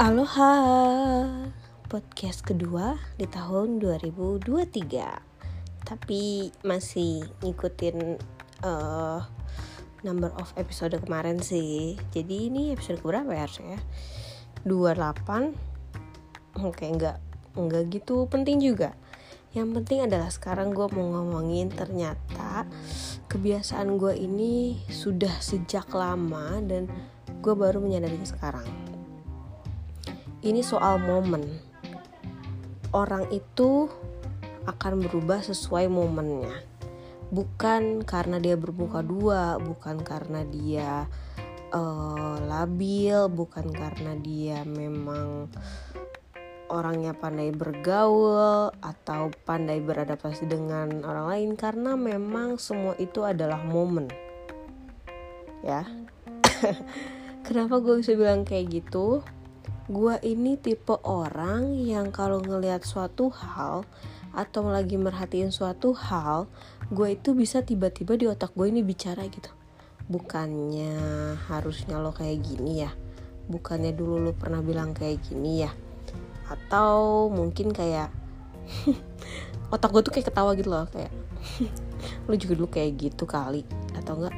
Aloha. Podcast kedua di tahun 2023 Tapi masih ngikutin uh, Number of episode kemarin sih. Jadi ini episode berapa ya harusnya 28 Oke enggak Enggak gitu penting juga. Yang penting adalah sekarang gue mau ngomongin ternyata Kebiasaan gue ini sudah sejak lama Dan gue baru menyadari sekarang ini soal momen. Orang itu akan berubah sesuai momennya. Bukan karena dia bermuka dua, bukan karena dia uh, labil, bukan karena dia memang orangnya pandai bergaul atau pandai beradaptasi dengan orang lain karena memang semua itu adalah momen. Ya. Kenapa gue bisa bilang kayak gitu? Gue ini tipe orang yang kalau ngelihat suatu hal atau lagi merhatiin suatu hal gue itu bisa tiba-tiba di otak gue ini bicara gitu. Bukannya harusnya lo kayak gini ya? Bukannya dulu lo pernah bilang kayak gini ya? Atau mungkin kayak otak gue tuh kayak ketawa gitu loh kayak lo juga dulu kayak gitu kali atau enggak?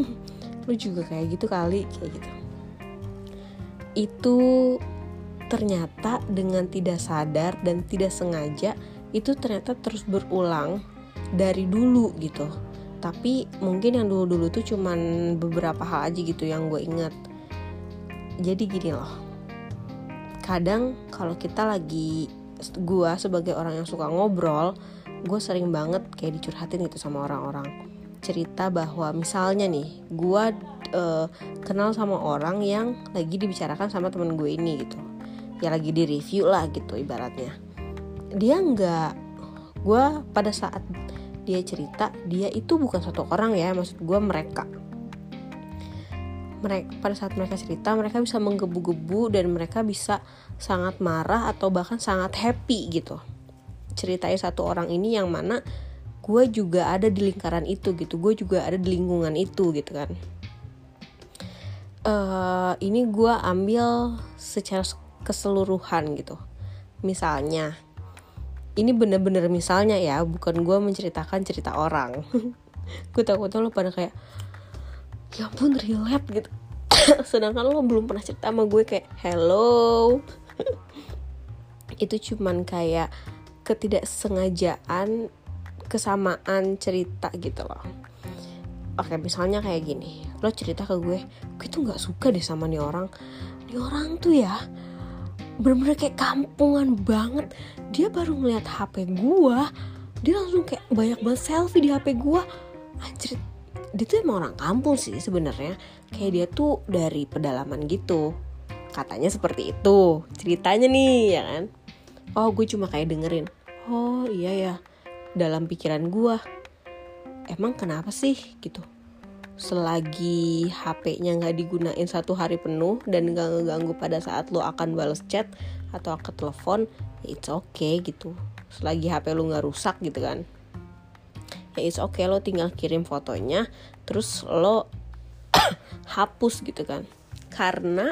Lo juga kayak gitu kali kayak gitu itu ternyata dengan tidak sadar dan tidak sengaja itu ternyata terus berulang dari dulu gitu. Tapi mungkin yang dulu-dulu tuh cuman beberapa hal aja gitu yang gue inget jadi gini loh kadang kalau kita lagi gue sebagai orang yang suka ngobrol gue sering banget kayak dicurhatin gitu sama orang-orang. Cerita bahwa misalnya nih gue uh, kenal sama orang yang lagi dibicarakan sama temen gue ini gitu. Ya lagi di review lah gitu ibaratnya. Dia nggak gue pada saat dia cerita dia itu bukan satu orang ya maksud gue mereka. Mereka pada saat mereka cerita mereka bisa menggebu-gebu dan mereka bisa sangat marah atau bahkan sangat happy gitu. Ceritanya satu orang ini yang mana gue juga ada di lingkaran itu gitu gue juga ada di lingkungan itu gitu kan uh, ini gue ambil secara keseluruhan gitu. Misalnya ini bener-bener misalnya ya bukan gue menceritakan cerita orang. Gue takutnya lo pada kayak ya ampun relate gitu. Sedangkan lo belum pernah cerita sama gue kayak hello. Itu cuman kayak ketidaksengajaan kesamaan cerita gitu loh oke misalnya kayak gini. Lo cerita ke gue gue tuh nggak suka deh sama nih orang. Nih orang tuh ya bener-bener kayak kampungan banget. Dia baru ngeliat HP gue dia langsung kayak banyak banget selfie di HP gue anjir dia tuh emang orang kampung sih sebenarnya. Kayak dia tuh dari pedalaman gitu. Katanya seperti itu ceritanya nih ya kan? Oh gue cuma kayak dengerin. Oh iya ya dalam pikiran gue emang kenapa sih? gitu. Selagi HP-nya nggak digunain satu hari penuh dan nggak ngeganggu pada saat lo akan balas chat atau ke telepon ya it's okay gitu. Selagi HP lo nggak rusak gitu kan. Ya it's okay lo tinggal kirim fotonya terus lo hapus gitu kan. Karena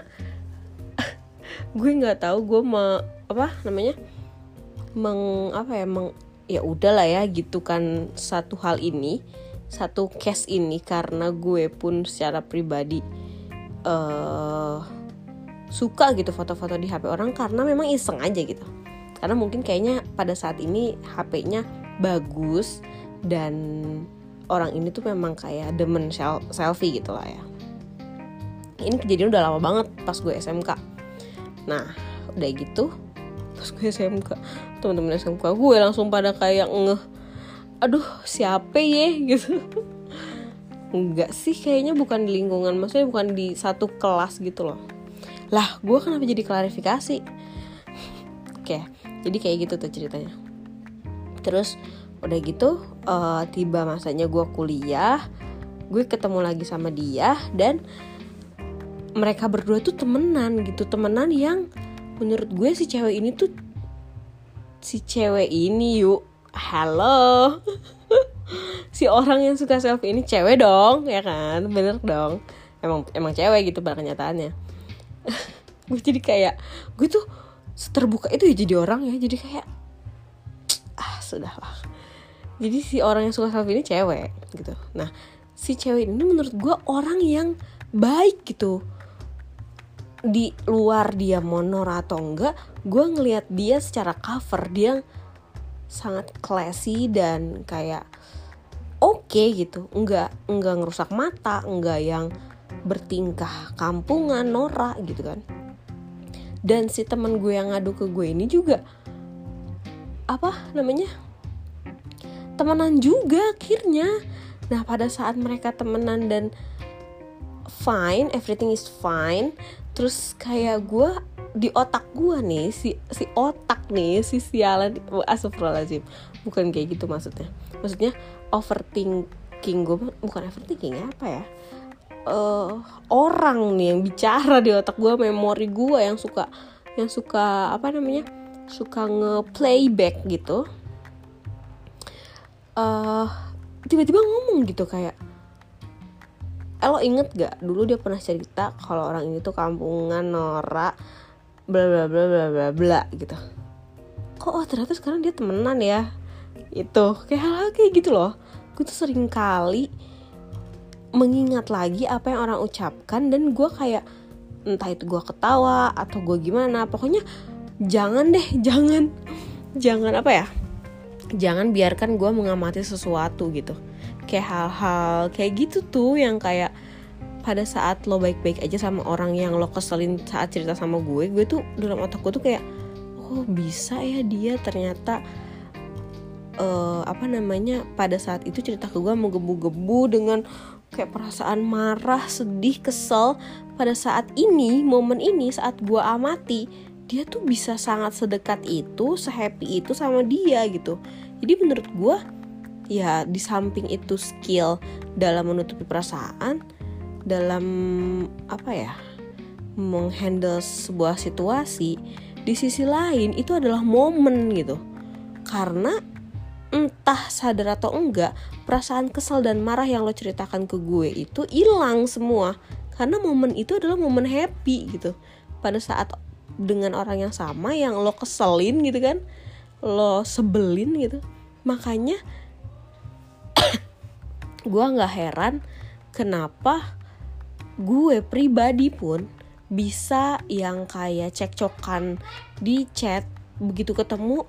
gue nggak tahu gue mau apa namanya? Meng apa ya meng ya udahlah ya gitu kan satu hal ini satu case ini karena gue pun secara pribadi uh, suka gitu foto-foto di HP orang karena memang iseng aja gitu. Karena mungkin kayaknya pada saat ini HP-nya bagus dan orang ini tuh memang kayak demen selfie gitu lah ya. Ini kejadian udah lama banget pas gue SMK nah udah gitu pas gue SMK teman-teman SMK gue langsung pada kayak ngeh aduh siapa ya? Gitu. Enggak sih kayaknya bukan di lingkungan maksudnya bukan di satu kelas gitu loh. Lah gue kenapa jadi klarifikasi? Oke jadi kayak gitu tuh ceritanya. Terus udah gitu uh, tiba masanya gue kuliah gue ketemu lagi sama dia dan mereka berdua tuh temenan gitu temenan yang menurut gue si cewek ini tuh si cewek ini yuk. Halo. Si orang yang suka selfie ini cewek dong ya kan? Bener dong. Emang emang cewek gitu pada kenyataannya. Gue jadi kayak gue tuh terbuka itu ya jadi orang ya. Jadi kayak ah sudahlah jadi si orang yang suka selfie ini cewek gitu. Nah si cewek ini menurut gue orang yang baik gitu di luar dia monor atau enggak gue ngelihat dia secara cover dia sangat classy dan kayak oke okay gitu. Enggak enggak ngerusak mata enggak yang bertingkah kampungan norak gitu kan. Dan si teman gue yang ngadu ke gue ini juga apa namanya temenan juga akhirnya. Nah pada saat mereka temenan dan fine everything is fine terus kayak gue di otak gue nih si si otak nih si sialan astagfirullahaladzim. Bukan kayak gitu maksudnya. Maksudnya overthinking gue bukan overthinking ya apa ya? Uh, orang nih yang bicara di otak gue memori gue yang suka yang suka apa namanya? Suka nge-playback gitu. Uh, tiba-tiba ngomong gitu kayak eh, lo inget gak? Dulu dia pernah cerita kalau orang ini tuh kampungan norak bla bla bla bla bla bla gitu. Kok oh ternyata sekarang dia temenan ya? Itu kayak hal, -hal kayak gitu loh. Gue tuh sering kali mengingat lagi apa yang orang ucapkan dan gue kayak entah itu gue ketawa atau gue gimana. Pokoknya jangan deh jangan jangan apa ya? Jangan biarkan gue mengamati sesuatu gitu kayak hal-hal kayak gitu tuh yang kayak pada saat lo baik-baik aja sama orang yang lo keselin saat cerita sama gue gue tuh dalam otak gue tuh kayak oh bisa ya dia ternyata uh, apa namanya pada saat itu cerita ke gue mau gebu-gebu dengan kayak perasaan marah, sedih, kesel pada saat ini, momen ini saat gue amati dia tuh bisa sangat sedekat itu, sehappy itu sama dia gitu. Jadi menurut gue ya di samping itu skill dalam menutupi perasaan, dalam apa ya menghandle sebuah situasi, di sisi lain itu adalah momen gitu. Karena entah sadar atau enggak perasaan kesal dan marah yang lo ceritakan ke gue itu hilang semua. Karena momen itu adalah momen happy gitu. Pada saat dengan orang yang sama yang lo keselin gitu kan lo sebelin gitu. Makanya gue nggak heran kenapa gue pribadi pun bisa yang kayak cekcokan di chat begitu ketemu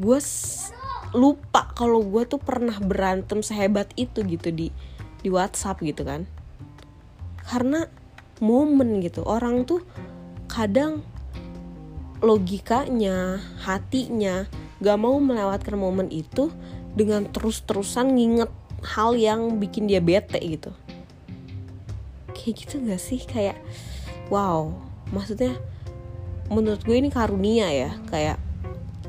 gue lupa kalau gue tuh pernah berantem sehebat itu gitu di di WhatsApp gitu kan. Karena momen gitu orang tuh kadang logikanya hatinya gak mau melewatkan momen itu dengan terus-terusan nginget hal yang bikin dia bete gitu. Kayak gitu gak sih? Kayak wow. Maksudnya menurut gue ini karunia ya. Kayak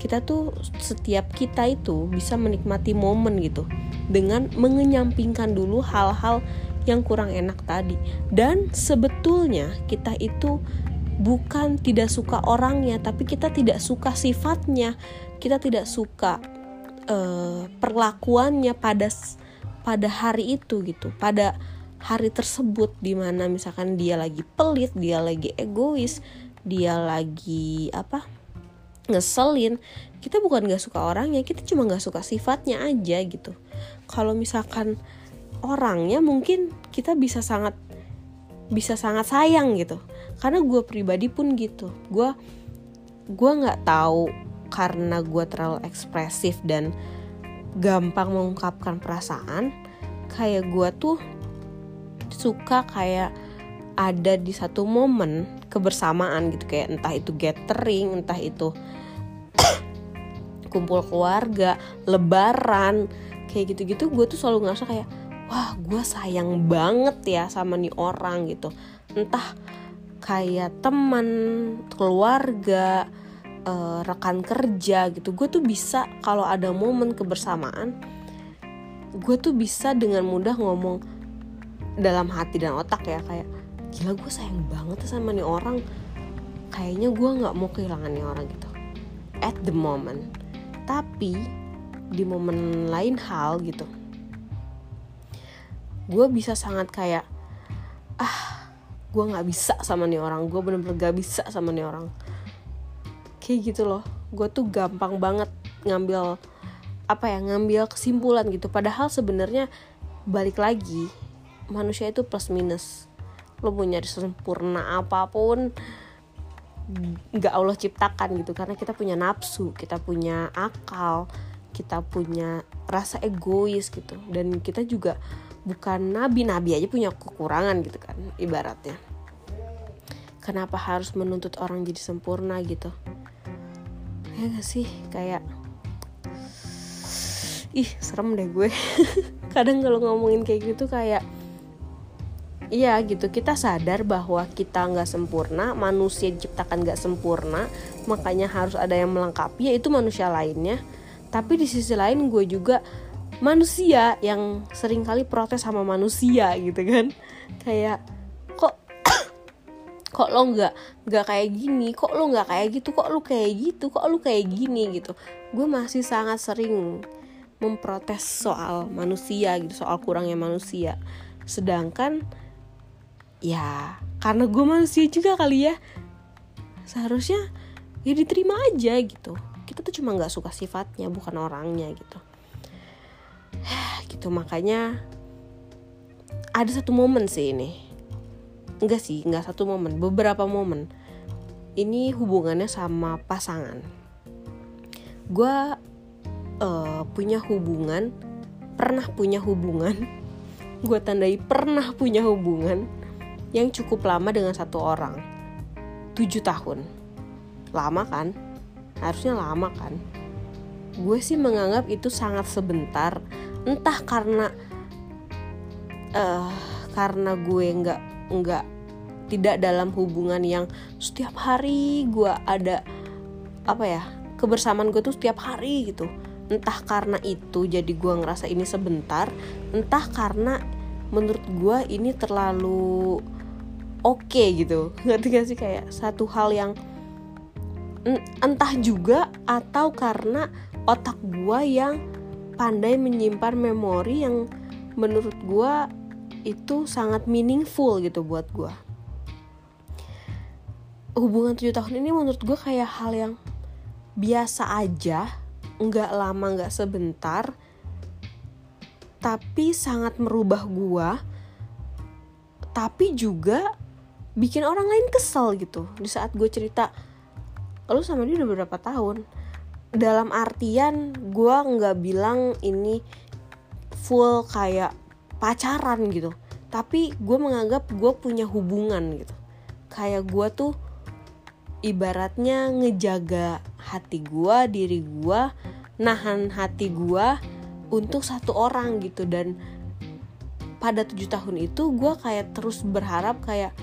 kita tuh setiap kita itu bisa menikmati momen gitu. Dengan mengenyampingkan dulu hal-hal yang kurang enak tadi. Dan sebetulnya kita itu bukan tidak suka orangnya tapi kita tidak suka sifatnya. Kita tidak suka uh, perlakuannya pada pada hari itu gitu pada hari tersebut di mana misalkan dia lagi pelit dia lagi egois dia lagi apa ngeselin kita bukan gak suka orangnya kita cuma gak suka sifatnya aja gitu. Kalau misalkan orangnya mungkin kita bisa sangat bisa sangat sayang gitu. Karena gue pribadi pun gitu. Gue gue nggak tahu karena gue terlalu ekspresif dan gampang mengungkapkan perasaan kayak gue tuh suka kayak ada di satu momen kebersamaan gitu kayak entah itu gathering entah itu kumpul keluarga lebaran kayak gitu-gitu gue tuh selalu ngerasa kayak wah gue sayang banget ya sama nih orang gitu. Entah kayak teman keluarga uh, rekan kerja gitu. Gue tuh bisa kalau ada momen kebersamaan gue tuh bisa dengan mudah ngomong dalam hati dan otak ya kayak gila gue sayang banget sama nih orang. Kayaknya gue nggak mau kehilangan nih orang gitu. At the moment. Tapi di momen lain hal gitu gue bisa sangat kayak ah gue nggak bisa sama nih orang. Gue bener-bener gak bisa sama nih orang kayak gitu loh. Gue tuh gampang banget ngambil apa ya ngambil kesimpulan gitu. Padahal sebenarnya balik lagi manusia itu plus minus. Lo mau nyari sempurna apa pun nggak Allah ciptakan gitu. Karena kita punya nafsu kita punya akal kita punya rasa egois gitu. Dan kita juga bukan nabi nabi aja punya kekurangan gitu kan ibaratnya. Kenapa harus menuntut orang jadi sempurna gitu ya gak sih? Kayak ih serem deh gue. Kadang kalau ngomongin kayak gitu kayak iya gitu kita sadar bahwa kita nggak sempurna manusia diciptakan nggak sempurna makanya harus ada yang melengkapi yaitu manusia lainnya. Tapi di sisi lain gue juga manusia yang sering kali protes sama manusia gitu kan. Kayak kok kok lo nggak nggak kayak gini? Kok lo nggak kayak gitu? Kok lo kayak gitu? Kok lo kayak gini gitu. Gue masih sangat sering memprotes soal manusia gitu. Soal kurangnya manusia. Sedangkan ya karena gue manusia juga kali ya seharusnya ya diterima aja gitu. Kita tuh cuma nggak suka sifatnya bukan orangnya gitu. Gitu makanya ada satu momen sih ini enggak sih enggak satu momen beberapa momen. Ini hubungannya sama pasangan. Gue uh, punya hubungan pernah punya hubungan. Gue tandai pernah punya hubungan yang cukup lama dengan satu orang. Tujuh tahun. Lama kan? Harusnya lama kan? Gue sih menganggap itu sangat sebentar. Entah karena uh, karena gue nggak nggak tidak dalam hubungan yang setiap hari gue ada apa ya kebersamaan gue tuh setiap hari gitu. Entah karena itu jadi gue ngerasa ini sebentar entah karena menurut gue ini terlalu oke okay gitu. Ngerti gak sih? Kayak satu hal yang entah juga atau karena otak gue yang pandai menyimpan memori yang menurut gue itu sangat meaningful gitu buat gue hubungan tujuh tahun ini menurut gue kayak hal yang biasa aja nggak lama nggak sebentar tapi sangat merubah gua tapi juga bikin orang lain kesel gitu. Di saat gue cerita lu sama dia udah berapa tahun? Dalam artian gue nggak bilang ini full kayak pacaran gitu. Tapi gue menganggap gue punya hubungan gitu. Kayak gue tuh ibaratnya ngejaga hati gue diri gue nahan hati gue untuk satu orang gitu. Dan pada tujuh tahun itu gue kayak terus berharap kayak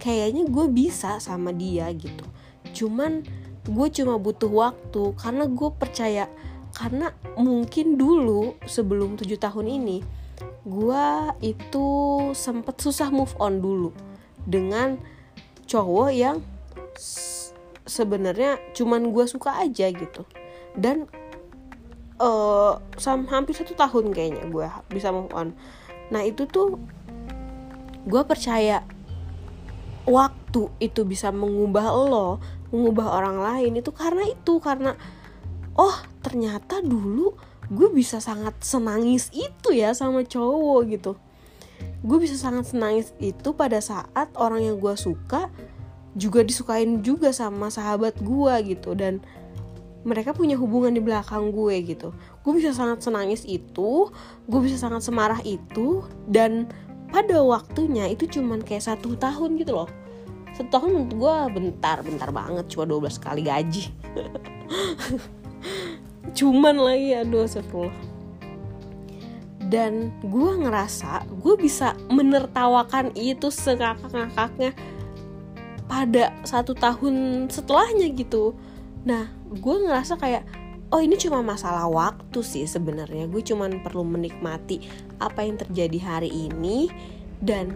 kayaknya gue bisa sama dia gitu. Cuman gue cuma butuh waktu karena gue percaya karena mungkin dulu sebelum tujuh tahun ini gue itu sempet susah move on dulu dengan cowok yang sebenarnya cuman gue suka aja gitu. Dan uh, hampir satu tahun kayaknya gue bisa move on. Nah itu tuh gue percaya waktu itu bisa mengubah lo mengubah orang lain itu karena itu karena oh ternyata dulu gue bisa sangat senangis itu ya sama cowok gitu. Gue bisa sangat senangis itu pada saat orang yang gue suka juga disukain juga sama sahabat gue gitu. Dan mereka punya hubungan di belakang gue gitu. Gue bisa sangat senangis itu gue bisa sangat semarah itu dan pada waktunya itu cuman kayak satu tahun gitu loh. Satu tahun menurut gue bentar bentar banget cuma 12 kali gaji cuman lagi aduh astagfirullah. Dan gue ngerasa gue bisa menertawakan itu sekakak-ngakaknya pada satu tahun setelahnya gitu. Nah gue ngerasa kayak oh ini cuma masalah waktu sih sebenarnya. Gue cuma perlu menikmati apa yang terjadi hari ini dan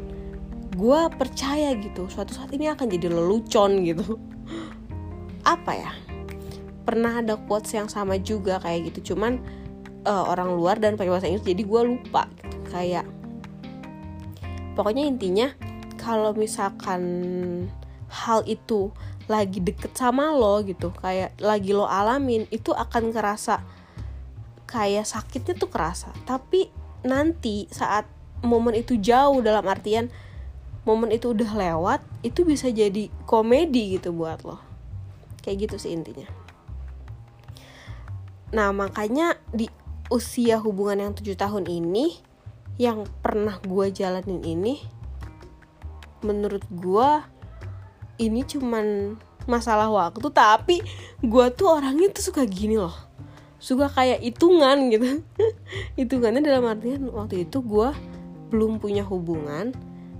gue percaya gitu suatu saat ini akan jadi lelucon gitu. Apa ya pernah ada quotes yang sama juga kayak gitu. Cuman uh, orang luar dan pakai bahasa Inggris jadi gue lupa gitu. kayak pokoknya intinya kalau misalkan hal itu lagi deket sama lo gitu kayak lagi lo alamin itu akan kerasa kayak sakitnya tuh kerasa. Tapi nanti saat momen itu jauh dalam artian momen itu udah lewat itu bisa jadi komedi gitu buat lo. Kayak gitu sih intinya nah makanya di usia hubungan yang tujuh tahun ini yang pernah gue jalanin ini menurut gue ini cuman masalah waktu tapi gue tuh orangnya tuh suka gini loh. Suka kayak hitungan gitu. Hitungannya dalam artian waktu itu gue belum punya hubungan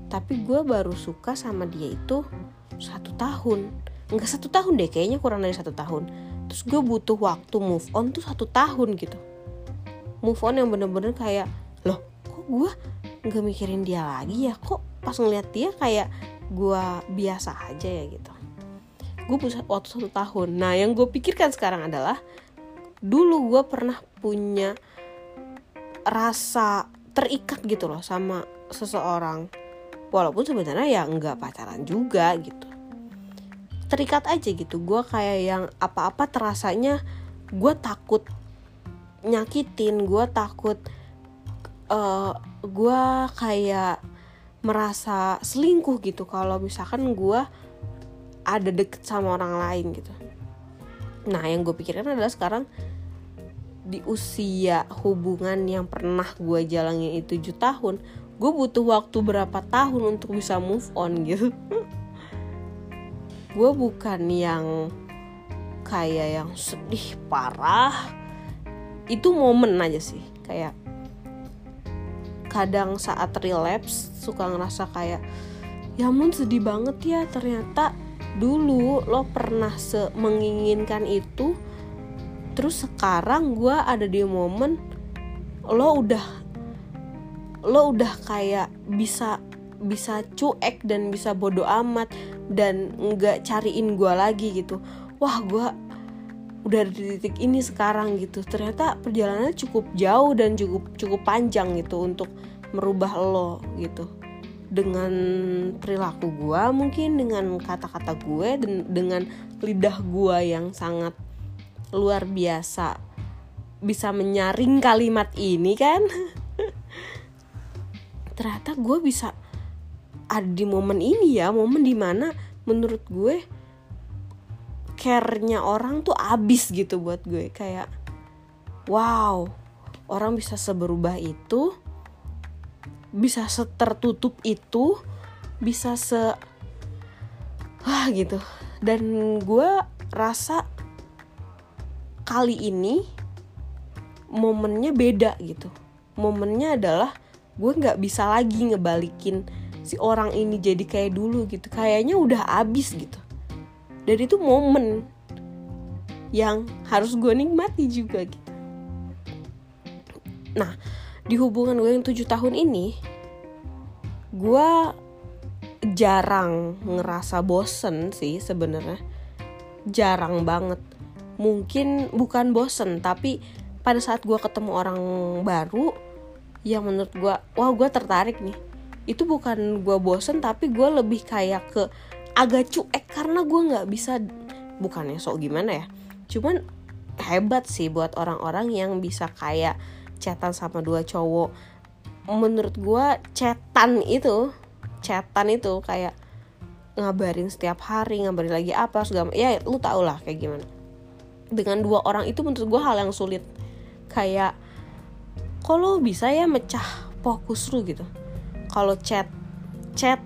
tapi gue baru suka sama dia itu satu tahun. Enggak satu tahun deh kayaknya kurang dari satu tahun terus gue butuh waktu move on tuh satu tahun gitu. Move on yang bener-bener kayak loh kok gue nggak mikirin dia lagi ya? Kok pas ngeliat dia kayak gue biasa aja ya? Gitu. Gue punya waktu satu tahun. Nah yang gue pikirkan sekarang adalah dulu gue pernah punya rasa terikat gitu loh sama seseorang. Walaupun sebenarnya ya nggak pacaran juga gitu terikat aja gitu. Gue kayak yang apa-apa terasanya gue takut nyakitin gue takut uh, eh, gue kayak merasa selingkuh gitu kalau misalkan gue ada deket sama orang lain gitu. Nah yang gue pikirkan adalah sekarang di usia hubungan yang pernah gue jalanin itu 7 tahun gue butuh waktu berapa tahun untuk bisa move on gitu gue bukan yang kayak yang sedih parah. Itu momen aja sih kayak kadang saat relapse suka ngerasa kayak ya ampun sedih banget ya ternyata dulu lo pernah menginginkan itu terus sekarang gue ada di momen lo udah lo udah kayak bisa bisa cuek dan bisa bodoh amat dan nggak cariin gue lagi gitu. Wah gue udah di titik ini sekarang gitu. Ternyata perjalanannya cukup jauh dan cukup cukup panjang gitu untuk merubah lo gitu. Dengan perilaku gue mungkin dengan kata-kata gue dan dengan lidah gue yang sangat luar biasa bisa menyaring kalimat ini kan. Ternyata gue bisa ada di momen ini ya momen di mana menurut gue care-nya orang tuh abis gitu buat gue. Kayak wow orang bisa seberubah itu bisa setertutup itu bisa se wah gitu. Dan gue rasa kali ini momennya beda gitu. Momennya adalah gue nggak bisa lagi ngebalikin si orang ini jadi kayak dulu gitu kayaknya udah abis gitu. Dan itu momen yang harus gue nikmati juga gitu. Nah di hubungan gue yang tujuh tahun ini gue jarang ngerasa bosen sih sebenarnya. Jarang banget. Mungkin bukan bosen tapi pada saat gue ketemu orang baru yang menurut gue wah gue tertarik nih itu bukan gue bosen tapi gue lebih kayak ke agak cuek karena gue nggak bisa bukannya sok gimana ya cuman hebat sih buat orang-orang yang bisa kayak chatan sama dua cowok. Menurut gue chatan itu chatan itu kayak ngabarin setiap hari ngabarin lagi apa segala ya lu tau lah kayak gimana. Dengan dua orang itu menurut gue hal yang sulit. Kayak kalau bisa ya mecah fokus lu gitu kalau chat chat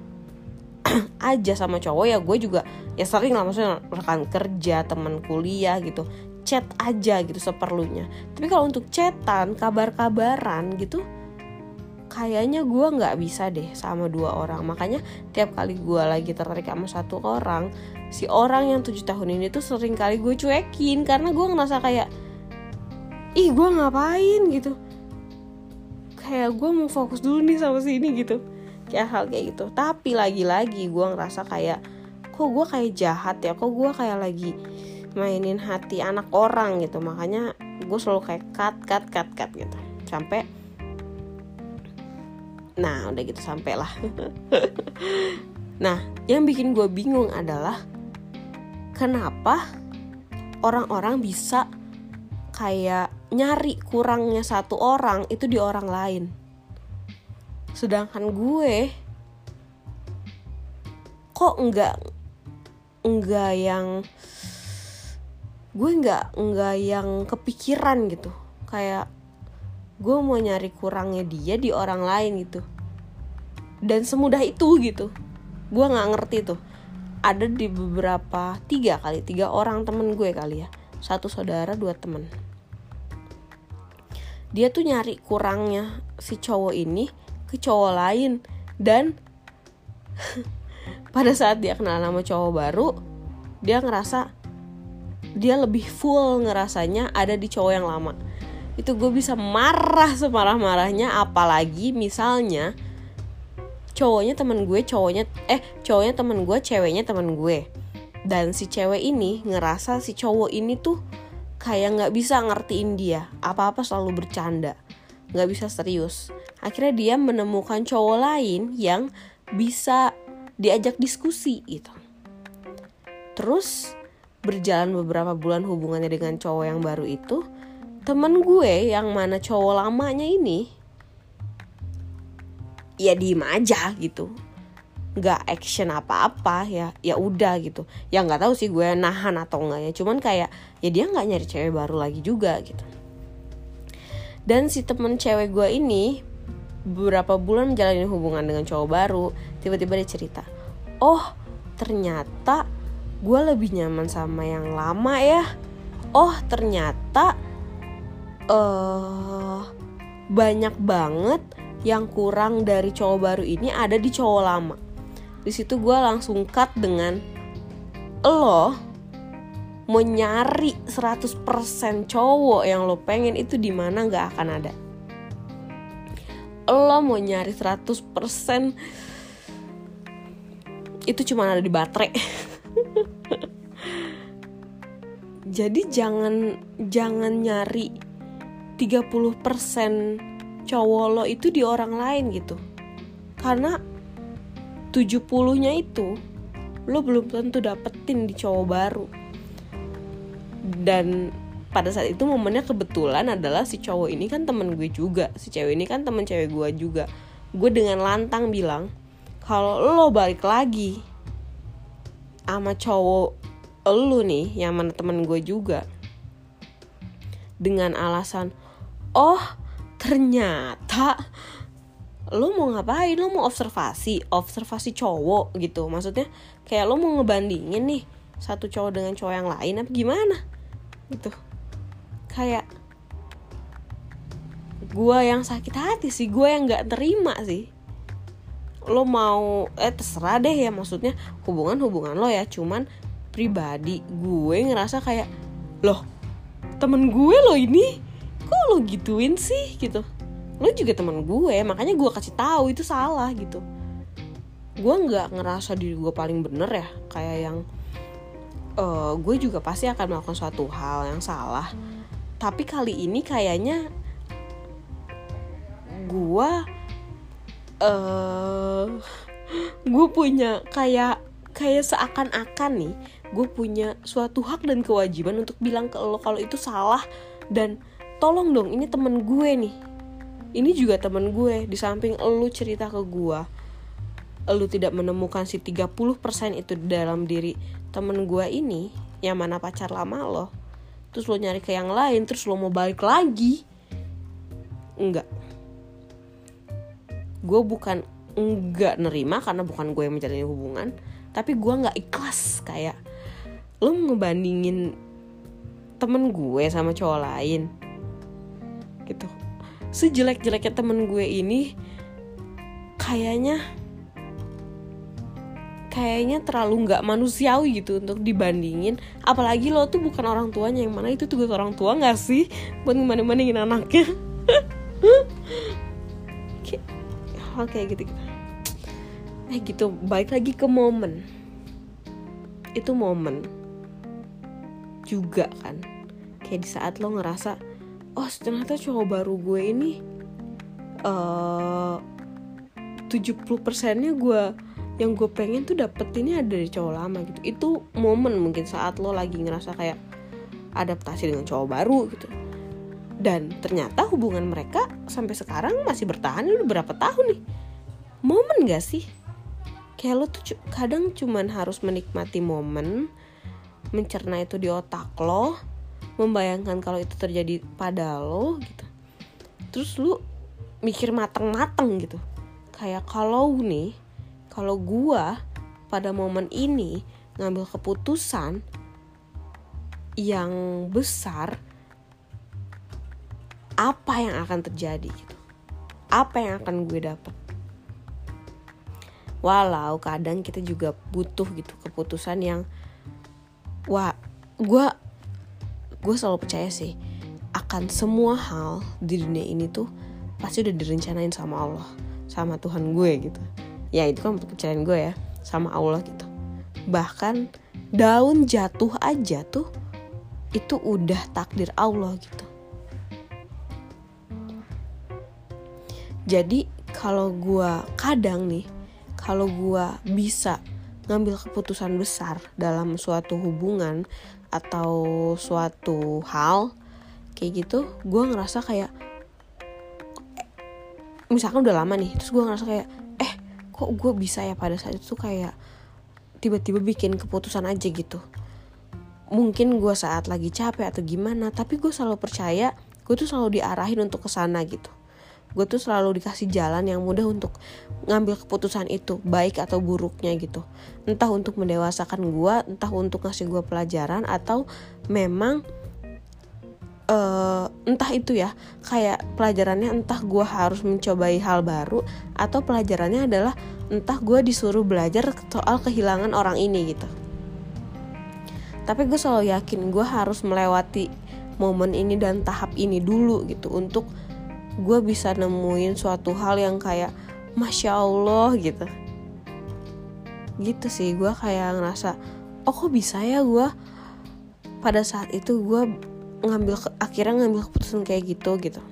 aja sama cowok ya gue juga ya sering lah maksudnya rekan kerja teman kuliah gitu chat aja gitu seperlunya. Tapi kalau untuk chatan kabar-kabaran gitu kayaknya gue nggak bisa deh sama dua orang. Makanya tiap kali gue lagi tertarik sama satu orang si orang yang tujuh tahun ini tuh sering kali gue cuekin karena gue ngerasa kayak ih gue ngapain? gitu kayak gue mau fokus dulu nih sama sini gitu. Kayak hal kayak gitu. Tapi lagi-lagi gue ngerasa kayak kok gue kayak jahat ya? Kok gue kayak lagi mainin hati anak orang gitu? Makanya gue selalu kayak cut cut cut cut gitu. Sampai nah udah gitu sampai lah. Nah yang bikin gue bingung adalah kenapa orang-orang bisa kayak nyari kurangnya satu orang itu di orang lain. Sedangkan gue kok enggak enggak yang gue enggak enggak yang kepikiran gitu. Kayak gue mau nyari kurangnya dia di orang lain gitu. Dan semudah itu gitu. Gue nggak ngerti tuh. Ada di beberapa tiga kali tiga orang temen gue kali ya. Satu saudara dua temen dia tuh nyari kurangnya si cowok ini ke cowok lain. Dan pada saat dia kenal sama cowok baru dia ngerasa dia lebih full ngerasanya ada di cowok yang lama. Itu gue bisa marah semarah-marahnya apalagi misalnya cowoknya temen gue cowoknya eh cowoknya temen gue ceweknya temen gue. Dan si cewek ini ngerasa si cowok ini tuh kayak nggak bisa ngertiin dia. Apa-apa selalu bercanda. Nggak bisa serius. Akhirnya dia menemukan cowok lain yang bisa diajak diskusi gitu. Terus berjalan beberapa bulan hubungannya dengan cowok yang baru itu temen gue yang mana cowok lamanya ini ya diem aja gitu nggak action apa-apa ya ya udah gitu. Ya nggak tahu sih gue nahan atau enggak ya cuman kayak ya dia nggak nyari cewek baru lagi juga gitu. Dan si temen cewek gue ini beberapa bulan menjalani hubungan dengan cowok baru tiba-tiba dia cerita oh ternyata gue lebih nyaman sama yang lama ya. Oh ternyata uh, banyak banget yang kurang dari cowok baru ini ada di cowok lama di situ gue langsung cut dengan lo mau nyari 100% cowok yang lo pengen itu di mana nggak akan ada. Lo mau nyari 100% itu cuma ada di baterai. Jadi jangan jangan nyari 30% cowok lo itu di orang lain gitu. Karena 70 nya itu lo belum tentu dapetin di cowok baru. Dan pada saat itu momennya kebetulan adalah si cowok ini kan temen gue juga si cewek ini kan temen cewek gue juga. Gue dengan lantang bilang kalau lo balik lagi sama cowok lo nih yang mana temen gue juga dengan alasan oh ternyata lo mau ngapain? Lo mau observasi? Observasi cowok gitu. Maksudnya kayak lo mau ngebandingin nih satu cowok dengan cowok yang lain apa gimana? Gitu. Kayak gue yang sakit hati sih. Gue yang nggak terima sih. Lo mau eh terserah deh ya maksudnya hubungan hubungan lo ya. Cuman pribadi gue ngerasa kayak loh temen gue lo ini kok lo gituin sih? Gitu lo juga temen gue makanya gue kasih tahu itu salah gitu. Gue nggak ngerasa diri gue paling bener ya kayak yang uh, gue juga pasti akan melakukan suatu hal yang salah. Tapi kali ini kayaknya gue uh, gue punya kayak kayak seakan-akan nih gue punya suatu hak dan kewajiban untuk bilang ke lo kalau itu salah. Dan tolong dong ini temen gue nih ini juga temen gue di samping lu cerita ke gue lu tidak menemukan si 30% itu dalam diri temen gue ini yang mana pacar lama lo. Terus lo nyari ke yang lain terus lo mau balik lagi. Enggak. Gue bukan enggak nerima karena bukan gue yang menjalani hubungan tapi gue nggak ikhlas kayak lo ngebandingin temen gue sama cowok lain. Gitu sejelek-jeleknya temen gue ini kayaknya kayaknya terlalu nggak manusiawi gitu untuk dibandingin. Apalagi lo tuh bukan orang tuanya yang mana itu tugas orang tua nggak sih? Buat bandingin anaknya. Hal kayak gitu gitu. Eh gitu. Baik lagi ke momen. Itu momen juga kan. Kayak di saat lo ngerasa oh ternyata cowok baru gue ini uh, 70 persennya gue yang gue pengen tuh dapet ini ada dari cowok lama gitu. Itu momen mungkin saat lo lagi ngerasa kayak adaptasi dengan cowok baru gitu. Dan ternyata hubungan mereka sampai sekarang masih bertahan udah berapa tahun nih. Momen gak sih? Kayak lo tuh kadang cuman harus menikmati momen mencerna itu di otak lo membayangkan kalau itu terjadi pada lo gitu. Terus lu mikir mateng-mateng gitu. Kayak kalau nih kalau gua pada momen ini ngambil keputusan yang besar apa yang akan terjadi gitu? Apa yang akan gue dapat walau kadang kita juga butuh gitu keputusan yang wah gue gue selalu percaya sih akan semua hal di dunia ini tuh pasti udah direncanain sama Allah sama Tuhan gue gitu. Ya itu kan kepercayaan gue ya sama Allah gitu. Bahkan daun jatuh aja tuh itu udah takdir Allah gitu. Jadi kalau gue kadang nih kalau gue bisa ngambil keputusan besar dalam suatu hubungan atau suatu hal kayak gitu gue ngerasa kayak misalkan udah lama nih terus gue ngerasa kayak eh kok gue bisa ya pada saat itu kayak tiba-tiba bikin keputusan aja gitu. Mungkin gue saat lagi capek atau gimana tapi gue selalu percaya gue tuh selalu diarahin untuk ke sana gitu gue tuh selalu dikasih jalan yang mudah untuk ngambil keputusan itu baik atau buruknya gitu. Entah untuk mendewasakan gue entah untuk ngasih gue pelajaran atau memang uh, entah itu ya kayak pelajarannya entah gue harus mencobai hal baru atau pelajarannya adalah entah gue disuruh belajar soal kehilangan orang ini gitu. Tapi gue selalu yakin gue harus melewati momen ini dan tahap ini dulu gitu untuk gue bisa nemuin suatu hal yang kayak masya allah gitu. Gitu sih gue kayak ngerasa oh kok bisa ya gue pada saat itu gue ngambil akhirnya ngambil keputusan kayak gitu gitu.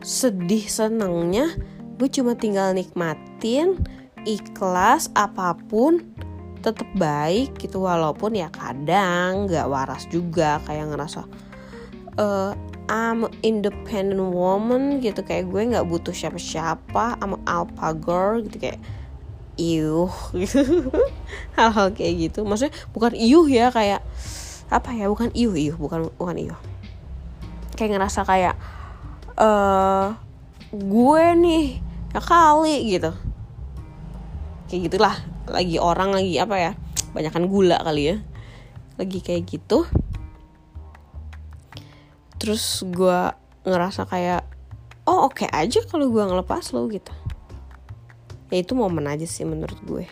Sedih senengnya gue cuma tinggal nikmatin ikhlas apa pun tetap baik gitu walaupun ya kadang nggak waras juga kayak ngerasa uh, I'm independent woman gitu. Kayak gue nggak butuh siapa-siapa. I'm alpha girl gitu. Kayak iuh hal-hal kayak gitu. Maksudnya bukan iuh ya kayak apa ya? Bukan iuh iuh bukan bukan iuh kayak ngerasa kayak eh gue nih ya kali gitu. Kayak gitulah. Lagi orang lagi apa ya? Banyakkan gula kali ya. Lagi kayak gitu terus gue ngerasa kayak oh oke okay aja kalau gue ngelepas lo gitu. Ya itu momen aja sih menurut gue.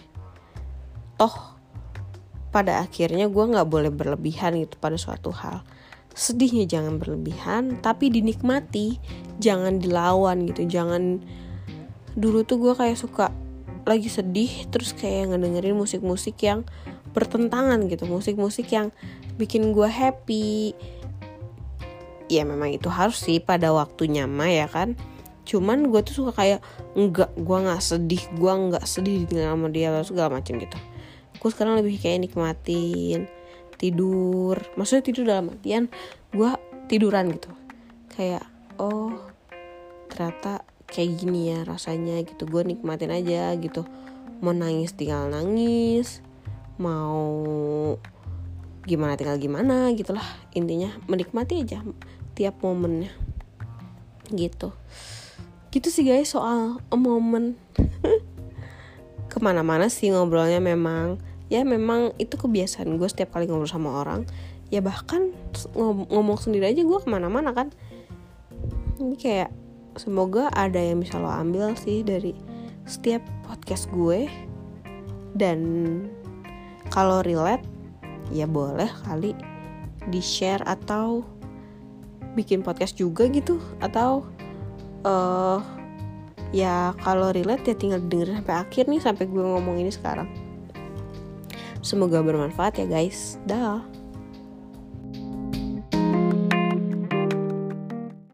Toh pada akhirnya gue nggak boleh berlebihan gitu pada suatu hal. Sedihnya jangan berlebihan tapi dinikmati. Jangan dilawan gitu jangan dulu tuh gue kayak suka lagi sedih terus kayak ngedengerin musik-musik yang bertentangan gitu musik-musik yang bikin gue happy ya memang itu harus sih pada waktunya mah ya kan. Cuman gue tuh suka kayak enggak gue nggak sedih gue nggak sedih dengan sama dia atau segala macam gitu. Gue sekarang lebih kayak nikmatin tidur. Maksudnya tidur dalam artian gue tiduran gitu. Kayak oh ternyata kayak gini ya rasanya gitu. Gue nikmatin aja gitu. Mau nangis tinggal nangis mau gimana tinggal gimana gitulah. Intinya menikmati aja tiap momennya. Gitu. Gitu sih guys soal a moment. Ke mana-mana sih ngobrolnya memang. Ya memang itu kebiasaan gue setiap kali ngobrol sama orang. Ya bahkan ngomong sendiri aja gue ke mana-mana kan. Ini kayak semoga ada yang bisa lo ambil sih dari setiap podcast gue. Dan kalau relate ya boleh kali di share atau bikin podcast juga gitu atau uh, ya kalau relate ya tinggal dengerin sampai akhir nih sampai gue ngomong ini sekarang. Semoga bermanfaat ya guys. Dah